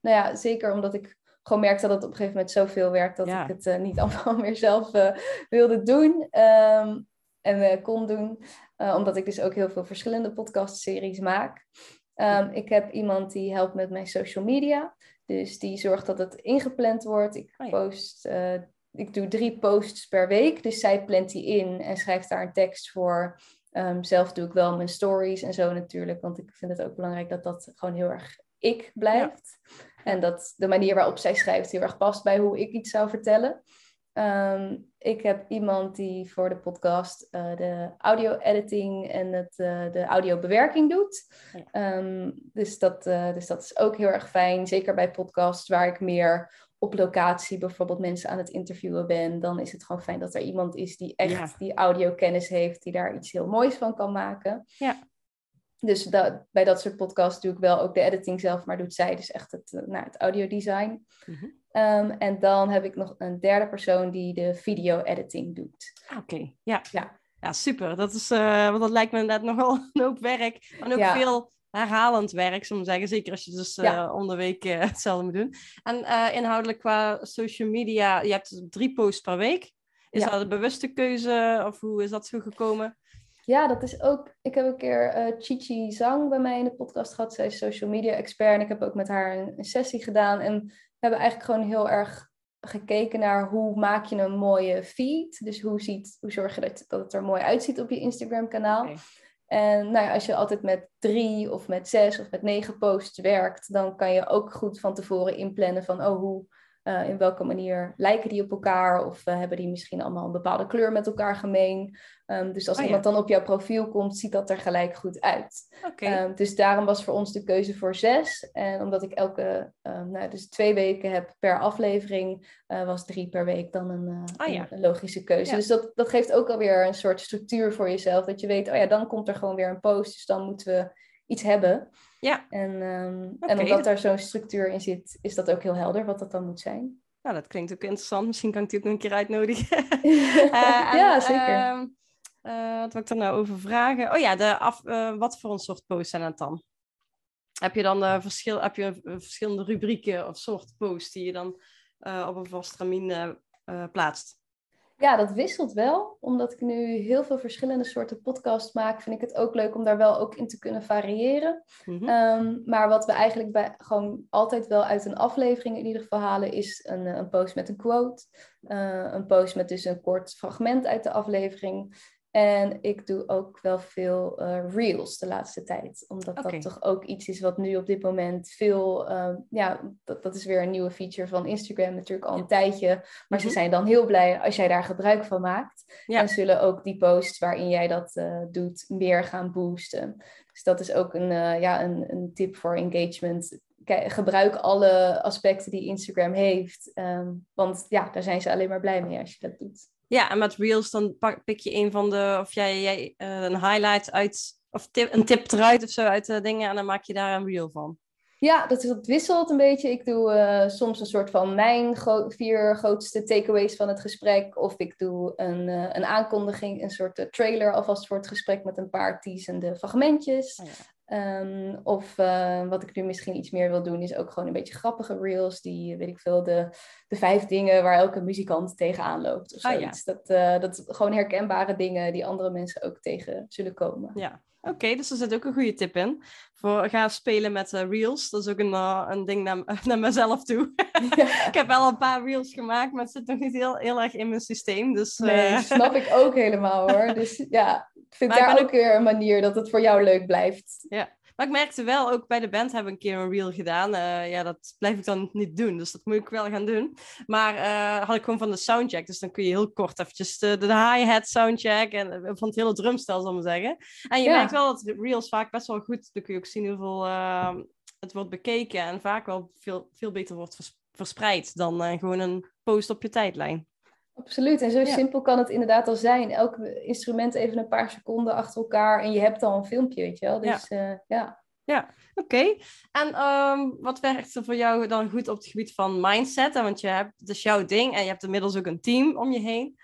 nou ja, zeker omdat ik gewoon merkte dat het op een gegeven moment zoveel werk dat ik het uh, niet allemaal meer zelf uh, wilde doen um, en uh, kon doen. omdat ik dus ook heel veel verschillende podcastseries maak. Um, ik heb iemand die helpt met mijn social media. Dus die zorgt dat het ingepland wordt. Ik oh post ik doe drie posts per week. Dus zij plant die in en schrijft daar een tekst voor. Um, zelf doe ik wel mijn stories en zo natuurlijk. Want ik vind het ook belangrijk dat dat gewoon heel erg ik blijft. En dat de manier waarop zij schrijft heel erg past bij hoe ik iets zou vertellen. Um, ik heb iemand die voor de podcast uh, de audio-editing en het, uh, de audiobewerking doet. Um, dus, dat, uh, dus dat is ook heel erg fijn. Zeker bij podcasts waar ik meer op locatie bijvoorbeeld mensen aan het interviewen ben, dan is het gewoon fijn dat er iemand is die echt die audiokennis heeft, die daar iets heel moois van kan maken. Ja. Dus dat, bij dat soort podcasts doe ik wel ook de editing zelf, maar doet zij dus echt het, eh, nou, het audiodesign. Mm en dan heb ik nog een derde persoon die de video-editing doet. Ah, oké, ja. ja. Ja, super. Dat, is, uh, want dat lijkt me inderdaad nogal een hoop werk. En ook veel herhalend werk, we zeggen. Zeker als je dus ja. uh, om de week uh, hetzelfde moet doen. En uh, inhoudelijk qua social media, je hebt drie posts per week. Is dat een bewuste keuze of hoe is dat zo gekomen? Ja, dat is ook. Ik heb een keer Chichi Zang bij mij in de podcast gehad. Zij is social media expert en ik heb ook met haar een, een sessie gedaan. En we hebben eigenlijk gewoon heel erg gekeken naar hoe maak je een mooie feed. Dus hoe, ziet, hoe zorg je dat, dat het er mooi uitziet op je Instagram kanaal. Okay. En nou ja, als je altijd met drie of met zes of met negen posts werkt, dan kan je ook goed van tevoren inplannen van, oh, hoe, uh, in welke manier lijken die op elkaar? Of uh, hebben die misschien allemaal een bepaalde kleur met elkaar gemeen? Um, dus als oh, iemand dan op jouw profiel komt, ziet dat er gelijk goed uit. Okay. Um, dus daarom was voor ons de keuze voor zes. En omdat ik elke, um, nou, dus twee weken heb per aflevering, uh, was drie per week dan een, oh, ja. een logische keuze. Ja. Dus dat, dat geeft ook alweer een soort structuur voor jezelf. Dat je weet, oh ja, dan komt er gewoon weer een post. Dus dan moeten we iets hebben. Ja. En, um, okay. en omdat daar zo'n structuur in zit, is dat ook heel helder wat dat dan moet zijn. Nou, dat klinkt ook interessant. Misschien kan ik die ook nog een keer uitnodigen. uh, ja, zeker. Uh, uh, wat wil ik er nou over vragen? Oh ja, de af, uh, wat voor een soort posts zijn het dan? Heb je dan verschil, heb je verschillende rubrieken of soort posts die je dan op een vast termijn plaatst? Ja, dat wisselt wel. Omdat ik nu heel veel verschillende soorten podcasts maak, vind ik het ook leuk om daar wel ook in te kunnen variëren. Mm-hmm. Um, maar wat we eigenlijk bij, gewoon altijd wel uit een aflevering in ieder geval halen, is een, een post met een quote. Uh, een post met dus een kort fragment uit de aflevering. En ik doe ook wel veel uh, reels de laatste tijd. Omdat okay. dat toch ook iets is wat nu op dit moment veel... Uh, ja, dat, dat is weer een nieuwe feature van Instagram natuurlijk al een tijdje. Maar ze mhm. zijn dan heel blij als jij daar gebruik van maakt. Ja. En zullen ook die posts waarin jij dat uh, doet meer gaan boosten. Dus dat is ook een, ja, een, een tip voor engagement. Gebruik alle aspecten die Instagram heeft. Um, want ja, daar zijn ze alleen maar blij mee als je dat doet. Ja, en met Reels dan pak, pik je een van de, of jij, jij uh, een highlight uit, of tip, een tip eruit of zo uit de dingen en dan maak je daar een reel van. Ja, dat, is, dat wisselt een beetje. Ik doe uh, soms een soort van mijn gro vier grootste takeaways van het gesprek. Of ik doe een, uh, een aankondiging, een soort trailer alvast voor het gesprek met een paar teasende fragmentjes. Oh ja. Um, of uh, wat ik nu misschien iets meer wil doen, is ook gewoon een beetje grappige reels. Die, weet ik veel, de, de vijf dingen waar elke muzikant tegenaan loopt. Of zoiets. Ah, ja. dat, uh, dat gewoon herkenbare dingen die andere mensen ook tegen zullen komen. Ja, oké. Okay, dus er zit ook een goede tip in. Voor, ga spelen met uh, reels. Dat is ook een, een ding naar, naar mezelf toe. Ja. ik heb wel een paar reels gemaakt, maar het zit nog niet heel, heel erg in mijn systeem. Dus, nee, snap ik ook helemaal hoor. Dus ja, vind maar daar ook, ook weer een manier dat het voor jou leuk blijft. Ja, maar ik merkte wel, ook bij de band hebben we een keer een reel gedaan. Uh, ja, dat blijf ik dan niet doen, dus dat moet ik wel gaan doen. Maar uh, had ik gewoon van de soundcheck, dus dan kun je heel kort eventjes de, de hi-hat soundcheck en uh, van het hele drumstel, zal ik maar zeggen. En je ja. merkt wel dat de reels vaak best wel goed, dan kun je ook zien hoeveel ehm, het wordt bekeken en vaak wel veel, veel beter wordt vers verspreid dan gewoon een post op je tijdlijn. Absoluut. En zo ja. simpel kan het inderdaad al zijn. Elk instrument even een paar seconden achter elkaar en je hebt al een filmpje, weet je wel. Dus ja. Uh, ja. Ja, oké. Okay. En um, wat werkt er voor jou dan goed op het gebied van mindset? Want je hebt, het is jouw ding en je hebt inmiddels ook een team om je heen.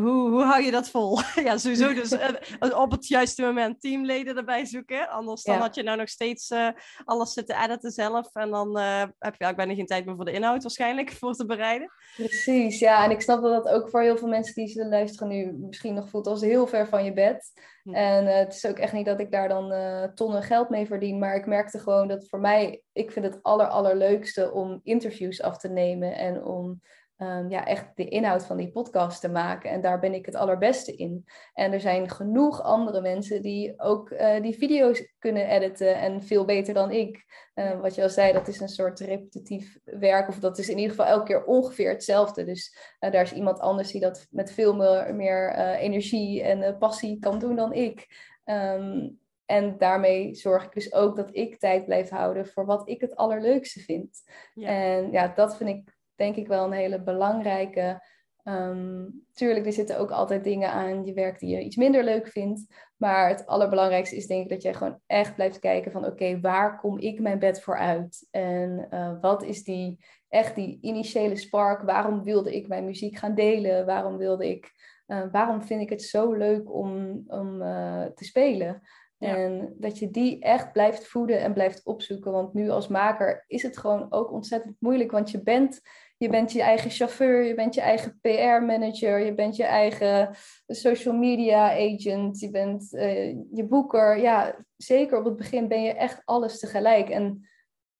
Hoe, hoe hou je dat vol? ja, sowieso dus uh, op het juiste moment teamleden erbij zoeken. Anders dan had je nou nog steeds uh, alles zitten editen zelf. En dan uh, heb je eigenlijk bijna geen tijd meer voor de inhoud waarschijnlijk, voor te bereiden. Precies, ja. En ik snap dat dat ook voor heel veel mensen die ze luisteren nu misschien nog voelt als heel ver van je bed. Hm. En het is ook echt niet dat ik daar dan tonnen geld mee verdien. Maar ik merkte gewoon dat voor mij, ik vind het aller allerleukste om interviews af te nemen. En om um, ja, echt de inhoud van die podcast te maken. En daar ben ik het allerbeste in. En er zijn genoeg andere mensen die ook uh, die video's kunnen editen en veel beter dan ik. Uh, wat je al zei, dat is een soort repetitief werk, of dat is in ieder geval elke keer ongeveer hetzelfde. Dus uh, daar is iemand anders die dat met veel meer, meer energie en passie kan doen dan ik. Um, en daarmee zorg ik dus ook dat ik tijd blijf houden voor wat ik het allerleukste vind. Ja. En ja, dat vind ik denk ik wel een hele belangrijke. Um, tuurlijk, er zitten ook altijd dingen aan je werk die je iets minder leuk vindt. Maar het allerbelangrijkste is denk ik dat jij gewoon echt blijft kijken van oké, waar kom ik mijn bed voor uit? En uh, wat is die echt die initiële spark? Waarom wilde ik mijn muziek gaan delen? Waarom wilde ik, uh, waarom vind ik het zo leuk om, om uh, te spelen? En dat je die echt blijft voeden en blijft opzoeken. Want nu als maker is het gewoon ook ontzettend moeilijk. Want je bent je bent je eigen chauffeur, je bent je eigen PR-manager, je bent je eigen social media agent, je bent uh, je boeker. Ja, zeker op het begin ben je echt alles tegelijk. En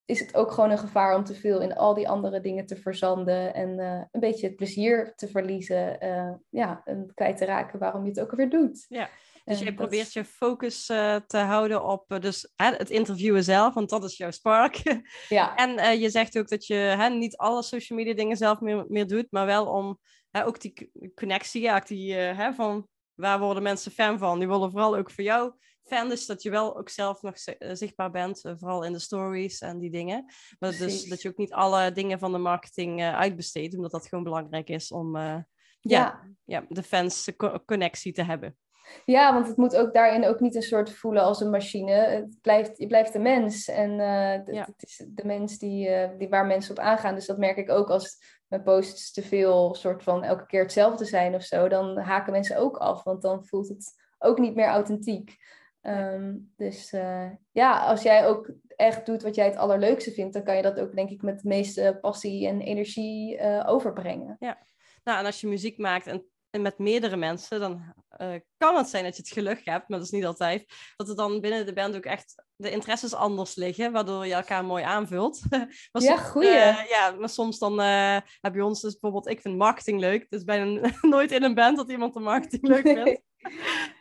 is het ook gewoon een gevaar om te veel in al die andere dingen te verzanden en uh, een beetje het plezier te verliezen. Uh, ja, en kwijt te raken waarom je het ook weer doet. Ja. Dus je probeert je focus uh, te houden op uh, dus, hè, het interviewen zelf, want dat is jouw spark. Ja. en uh, je zegt ook dat je hè, niet alle social media dingen zelf meer, meer doet, maar wel om hè, ook die connectie, ja, die, hè, van waar worden mensen fan van? Die willen vooral ook voor jou fan, dus dat je wel ook zelf nog zichtbaar bent, vooral in de stories en die dingen. Maar dus dat je ook niet alle dingen van de marketing uitbesteedt, omdat dat gewoon belangrijk is om ja, ja. ja de fans connectie te hebben. Ja, want het moet ook daarin ook niet een soort voelen als een machine. Het blijft, je blijft een mens. En uh, het is de mens die, uh, die waar mensen op aangaan. Dus dat merk ik ook als mijn posts te veel soort van elke keer hetzelfde zijn of zo. Dan haken mensen ook af, want dan voelt het ook niet meer authentiek. Um, dus uh, ja, als jij ook echt doet wat jij het allerleukste vindt, dan kan je dat ook denk ik met de meeste passie en energie overbrengen. Ja, nou en als je muziek maakt en en met meerdere mensen, dan uh, kan het zijn dat je het geluk hebt, maar dat is niet altijd. Dat er dan binnen de band ook echt de interesses anders liggen, waardoor je elkaar mooi aanvult. maar ja, goeie. Uh, ja, maar soms dan uh, heb je ons dus bijvoorbeeld, ik vind marketing leuk. Dus bijna nooit in een band dat iemand de marketing leuk vindt.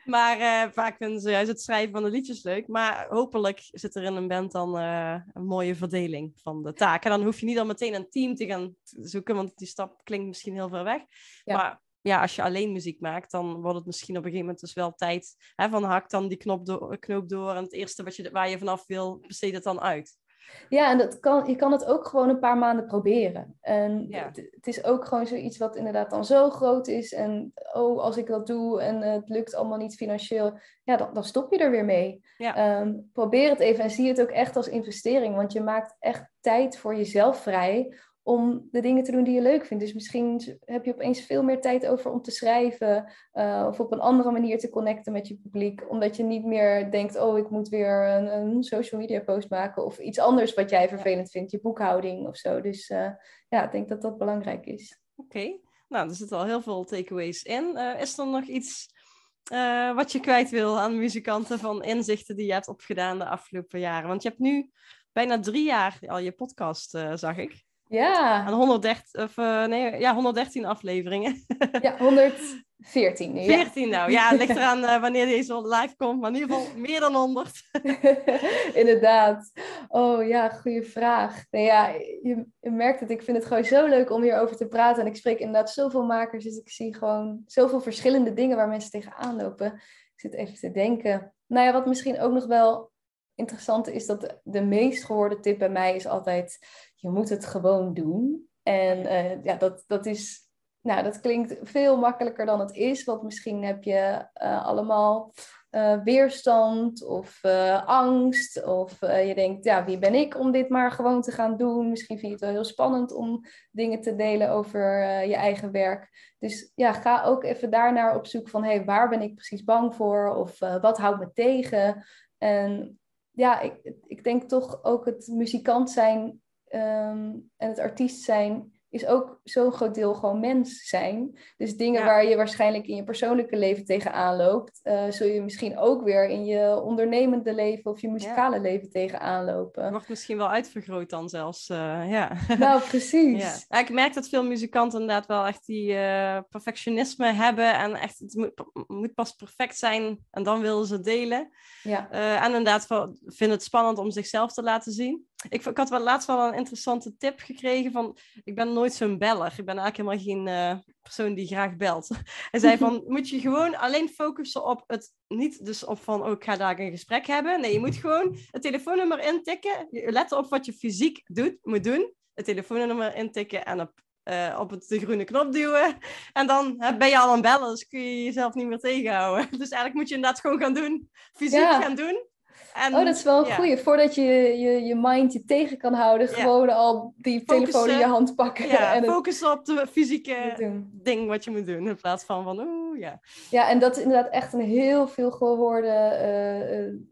maar vaak vinden ze juist het schrijven van de liedjes leuk. Maar hopelijk zit er in een band dan een mooie verdeling van de taken. En dan hoef je niet al meteen een team te gaan zoeken, want die stap klinkt misschien heel ver weg. Ja. Maar ja, als je alleen muziek maakt, dan wordt het misschien op een gegeven moment dus wel tijd hè, van hak dan die knop door, knoop door en het eerste wat je, waar je vanaf wil, besteed het dan uit. Ja, en dat kan, je kan het ook gewoon een paar maanden proberen. En het, het, is ook gewoon zoiets wat inderdaad dan zo groot is. En oh, als ik dat doe en het lukt allemaal niet financieel, ja, dan, dan stop je er weer mee. Ja. Um, probeer het even en zie het ook echt als investering. Want je maakt echt tijd voor jezelf vrij om de dingen te doen die je leuk vindt. Dus misschien heb je opeens veel meer tijd over om te schrijven uh, of op een andere manier te connecten met je publiek, omdat je niet meer denkt, oh, ik moet weer een, een social media post maken of iets anders wat jij vervelend vindt, je boekhouding of zo. Dus uh, ja, ik denk dat dat belangrijk is. Oké, nou, er zitten al heel veel takeaways in. Uh, is er nog iets wat je kwijt wil aan muzikanten van inzichten die je hebt opgedaan de afgelopen jaren? Want je hebt nu bijna drie jaar al je podcast, zag ik. Ja. Aan 113, of, uh, nee, ja, 113 afleveringen. ja, 114 nu. 14 nou, ja, het ligt eraan uh, wanneer deze live komt, maar in ieder geval meer dan 100. Inderdaad. Oh ja, goede vraag. Nee, ja, je, je, merkt het, ik vind het gewoon zo leuk om hierover te praten. En ik spreek inderdaad zoveel makers, dus ik zie gewoon zoveel verschillende dingen waar mensen tegenaan lopen. Ik zit even te denken. Nou ja, wat misschien ook nog wel interessante is dat de meest gehoorde tip bij mij is altijd: je moet het gewoon doen. En uh, ja, dat, dat is nou, dat klinkt veel makkelijker dan het is, want misschien heb je uh, allemaal uh, weerstand of angst. Of je denkt, ja, wie ben ik om dit maar gewoon te gaan doen? Misschien vind je het wel heel spannend om dingen te delen over je eigen werk. Dus ja, ga ook even daarnaar op zoek van, hé, hey, waar ben ik precies bang voor? Of wat houdt me tegen? En ja, ik, ik denk toch ook het muzikant zijn um, en het artiest zijn is ook zo'n groot deel gewoon mens zijn. Dus dingen waar je waarschijnlijk in je persoonlijke leven tegenaan loopt, uh, zul je misschien ook weer in je ondernemende leven of je muzikale leven tegenaan lopen. Wordt misschien wel uitvergroot dan zelfs, uh, ja. Nou, precies. Ja. Ik merk dat veel muzikanten inderdaad wel echt die uh, perfectionisme hebben en echt, het moet, moet, pas perfect zijn en dan willen ze delen. Ja. en inderdaad vinden het spannend om zichzelf te laten zien. Ik, ik had wel laatst wel een interessante tip gekregen van, ik ben nooit zo'n beller. Ik ben eigenlijk helemaal geen uh, persoon die graag belt. Hij zei van, moet je gewoon alleen focussen op het, niet dus op van, oh, ik ga daar een gesprek hebben. Nee, je moet gewoon het telefoonnummer intikken. Letten op wat je fysiek doet, moet doen. Het telefoonnummer intikken en op, uh, op het, de groene knop duwen. En dan ben je al aan bellen, dus kun je jezelf niet meer tegenhouden. Dus eigenlijk moet je inderdaad gewoon gaan doen. Fysiek gaan doen. En, oh, dat is wel een ja. goeie. Voordat je, je je mind je tegen kan houden, gewoon al die telefoon in je hand pakken. Ja, en focus op de fysieke ding wat je moet doen. In plaats van van, oeh, ja. Ja, en dat is inderdaad echt een heel veel gehoorde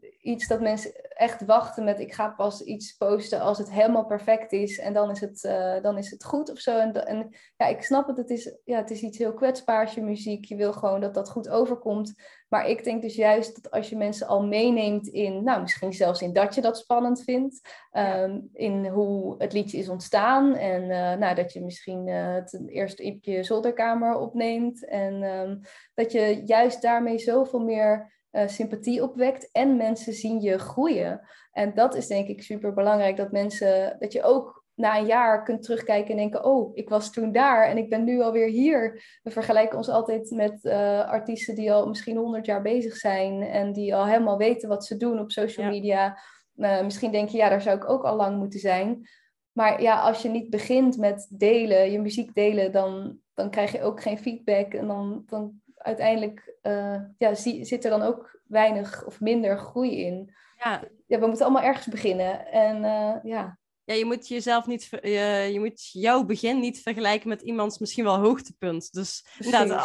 uh, iets dat mensen echt wachten met ik ga pas iets posten als het helemaal perfect is en dan is het, uh, dan is het goed of zo. En, en, ja, ik snap het, het is, ja, het is iets heel kwetsbaars, je muziek. Je wil gewoon dat dat goed overkomt. Maar ik denk dus juist dat als je mensen al meeneemt in, nou misschien zelfs in dat je dat spannend vindt, um, in hoe het liedje is ontstaan en uh, nou, dat je misschien uh, het eerst op je zolderkamer opneemt en um, dat je juist daarmee zoveel meer uh, sympathie opwekt en mensen zien je groeien. En dat is denk ik super belangrijk, dat mensen, dat je ook na een jaar kunt terugkijken en denken, oh, ik was toen daar en ik ben nu alweer hier. We vergelijken ons altijd met uh, artiesten die al misschien honderd jaar bezig zijn en die al helemaal weten wat ze doen op social media. Uh, misschien denk je, ja, daar zou ik ook al lang moeten zijn. Maar ja, als je niet begint met delen, je muziek delen, dan, dan krijg je ook geen feedback. En dan, dan uiteindelijk uh, ja, zie, zit er dan ook weinig of minder groei in. Ja. ja we moeten allemaal ergens beginnen. En uh, ja. Ja, je moet jezelf niet, je, je moet jouw begin niet vergelijken met iemands misschien wel hoogtepunt. Dus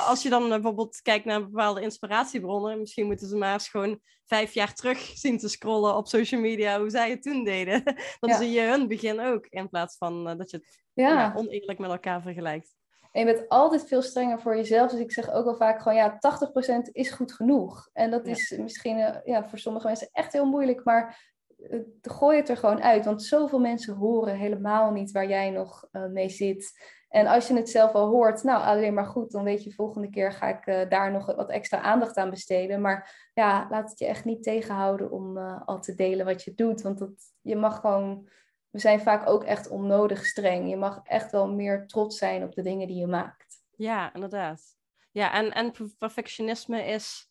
als je dan bijvoorbeeld kijkt naar bepaalde inspiratiebronnen, misschien moeten ze maar eens gewoon vijf jaar terug zien te scrollen op social media hoe zij het toen deden. Dan zie je hun begin ook, in plaats van uh, dat je het ja. oneerlijk met elkaar vergelijkt. En je bent altijd veel strenger voor jezelf. Dus ik zeg ook wel vaak gewoon, ja, 80% is goed genoeg. En dat is misschien uh, ja, voor sommige mensen echt heel moeilijk. Maar gooi het er gewoon uit. Want zoveel mensen horen helemaal niet waar jij nog uh, mee zit. En als je het zelf al hoort, nou, alleen maar goed. Dan weet je, volgende keer ga ik daar nog wat extra aandacht aan besteden. Maar ja, laat het je echt niet tegenhouden om al te delen wat je doet. Want dat, je mag gewoon we zijn vaak ook echt onnodig streng. Je mag echt wel meer trots zijn op de dingen die je maakt. Ja, inderdaad. Ja, en, en perfectionisme is,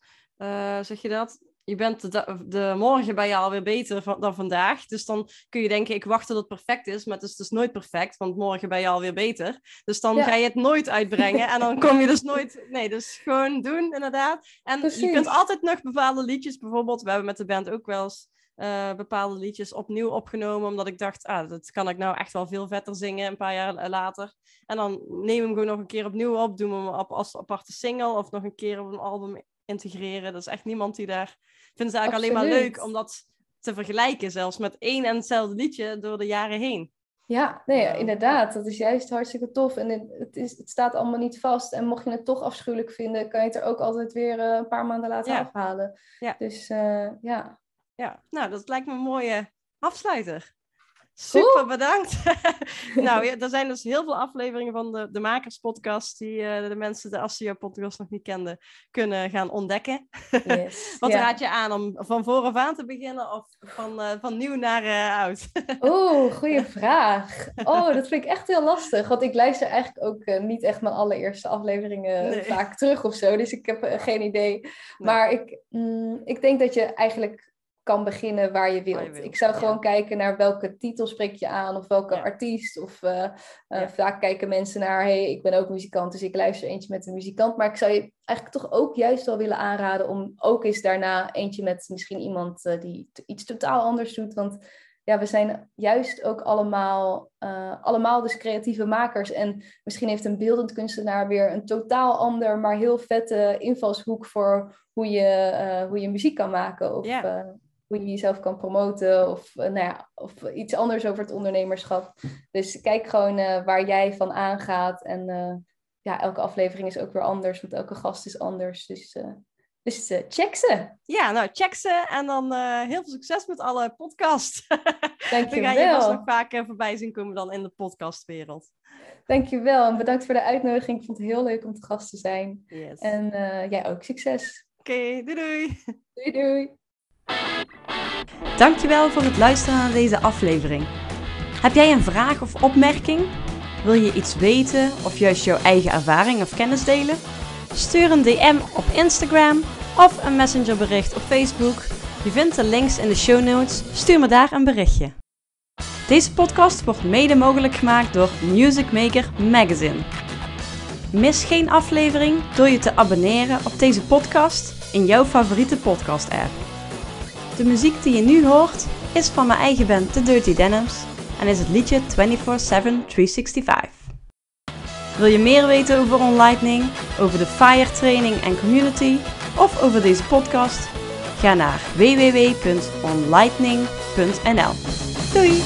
zeg je dat? Je bent de, de, morgen ben je alweer beter van, dan vandaag. Dus dan kun je denken, ik wacht tot het perfect is. Maar het is dus nooit perfect, want morgen ben je alweer beter. Dus dan ga je het nooit uitbrengen. en dan kom je dus nooit... Nee, dus gewoon doen, inderdaad. En je kunt altijd nog bepaalde liedjes, bijvoorbeeld... We hebben met de band ook wel eens uh, bepaalde liedjes opnieuw opgenomen. Omdat ik dacht, ah, dat kan ik nou echt wel veel vetter zingen een paar jaar later. En dan neem hem gewoon nog een keer opnieuw op. Doen we hem op als aparte single of nog een keer op een album integreren. Dat is echt niemand die daar... Vindt het eigenlijk alleen maar leuk om dat te vergelijken. Zelfs met één en hetzelfde liedje door de jaren heen. Ja, nee, inderdaad. Dat is juist hartstikke tof. En het, is, het staat allemaal niet vast. En mocht je het toch afschuwelijk vinden, kan je het er ook altijd weer uh, een paar maanden later afhalen. Ja. Dus uh, ja, ja, nou, dat lijkt me een mooie afsluiter. Super bedankt. nou, ja, er zijn dus heel veel afleveringen van de, de Makers Podcast die uh, de mensen de Astio Podcast nog niet kenden, kunnen gaan ontdekken. Yes, Wat raad je aan om van vooraf aan te beginnen of van, uh, van nieuw naar uh, oud? Oeh, goede vraag. Oh, dat vind ik echt heel lastig. Want ik luister eigenlijk ook niet echt mijn allereerste afleveringen vaak terug of zo. Dus ik heb geen idee. Maar ik, mm, ik denk dat je eigenlijk kan beginnen waar je wilt. ik zou gewoon kijken naar welke titel spreek je aan of welke artiest. Of uh, vaak kijken mensen naar, hey, ik ben ook muzikant, dus ik luister eentje met een muzikant. Maar ik zou je eigenlijk toch ook juist wel willen aanraden om ook eens daarna eentje met misschien iemand uh, die iets totaal anders doet. Want ja, we zijn juist ook allemaal, allemaal dus creatieve makers. En misschien heeft een beeldend kunstenaar weer een totaal ander, maar heel vette invalshoek voor hoe je, hoe je muziek kan maken. Of, hoe je jezelf kan promoten of, uh, nou ja, of iets anders over het ondernemerschap. Dus kijk gewoon uh, waar jij van aangaat. En uh, ja, elke aflevering is ook weer anders, want elke gast is anders. Dus, dus check ze. Ja, nou check ze en dan heel veel succes met alle podcasts. Dankjewel. We gaan je vast nog vaak voorbij zien komen dan in de podcastwereld. Dankjewel en bedankt voor de uitnodiging. Ik vond het heel leuk om te gast te zijn. Yes. En jij ook succes. Oké, okay, doei doei. Doei doei. Dankjewel voor het luisteren naar deze aflevering. Heb jij een vraag of opmerking? Wil je iets weten of juist jouw eigen ervaring of kennis delen? Stuur een DM op Instagram of een messengerbericht op Facebook. Je vindt de links in de show notes. Stuur me daar een berichtje. Deze podcast wordt mede mogelijk gemaakt door Music Maker Magazine. Mis geen aflevering door je te abonneren op deze podcast in jouw favoriete podcast app. De muziek die je nu hoort is van mijn eigen band The Dirty Denims en is het liedje 24-7 365. Wil je meer weten over OnLightning, over de FIRE training en community of over deze podcast? Ga naar www.onlightning.nl. Doei!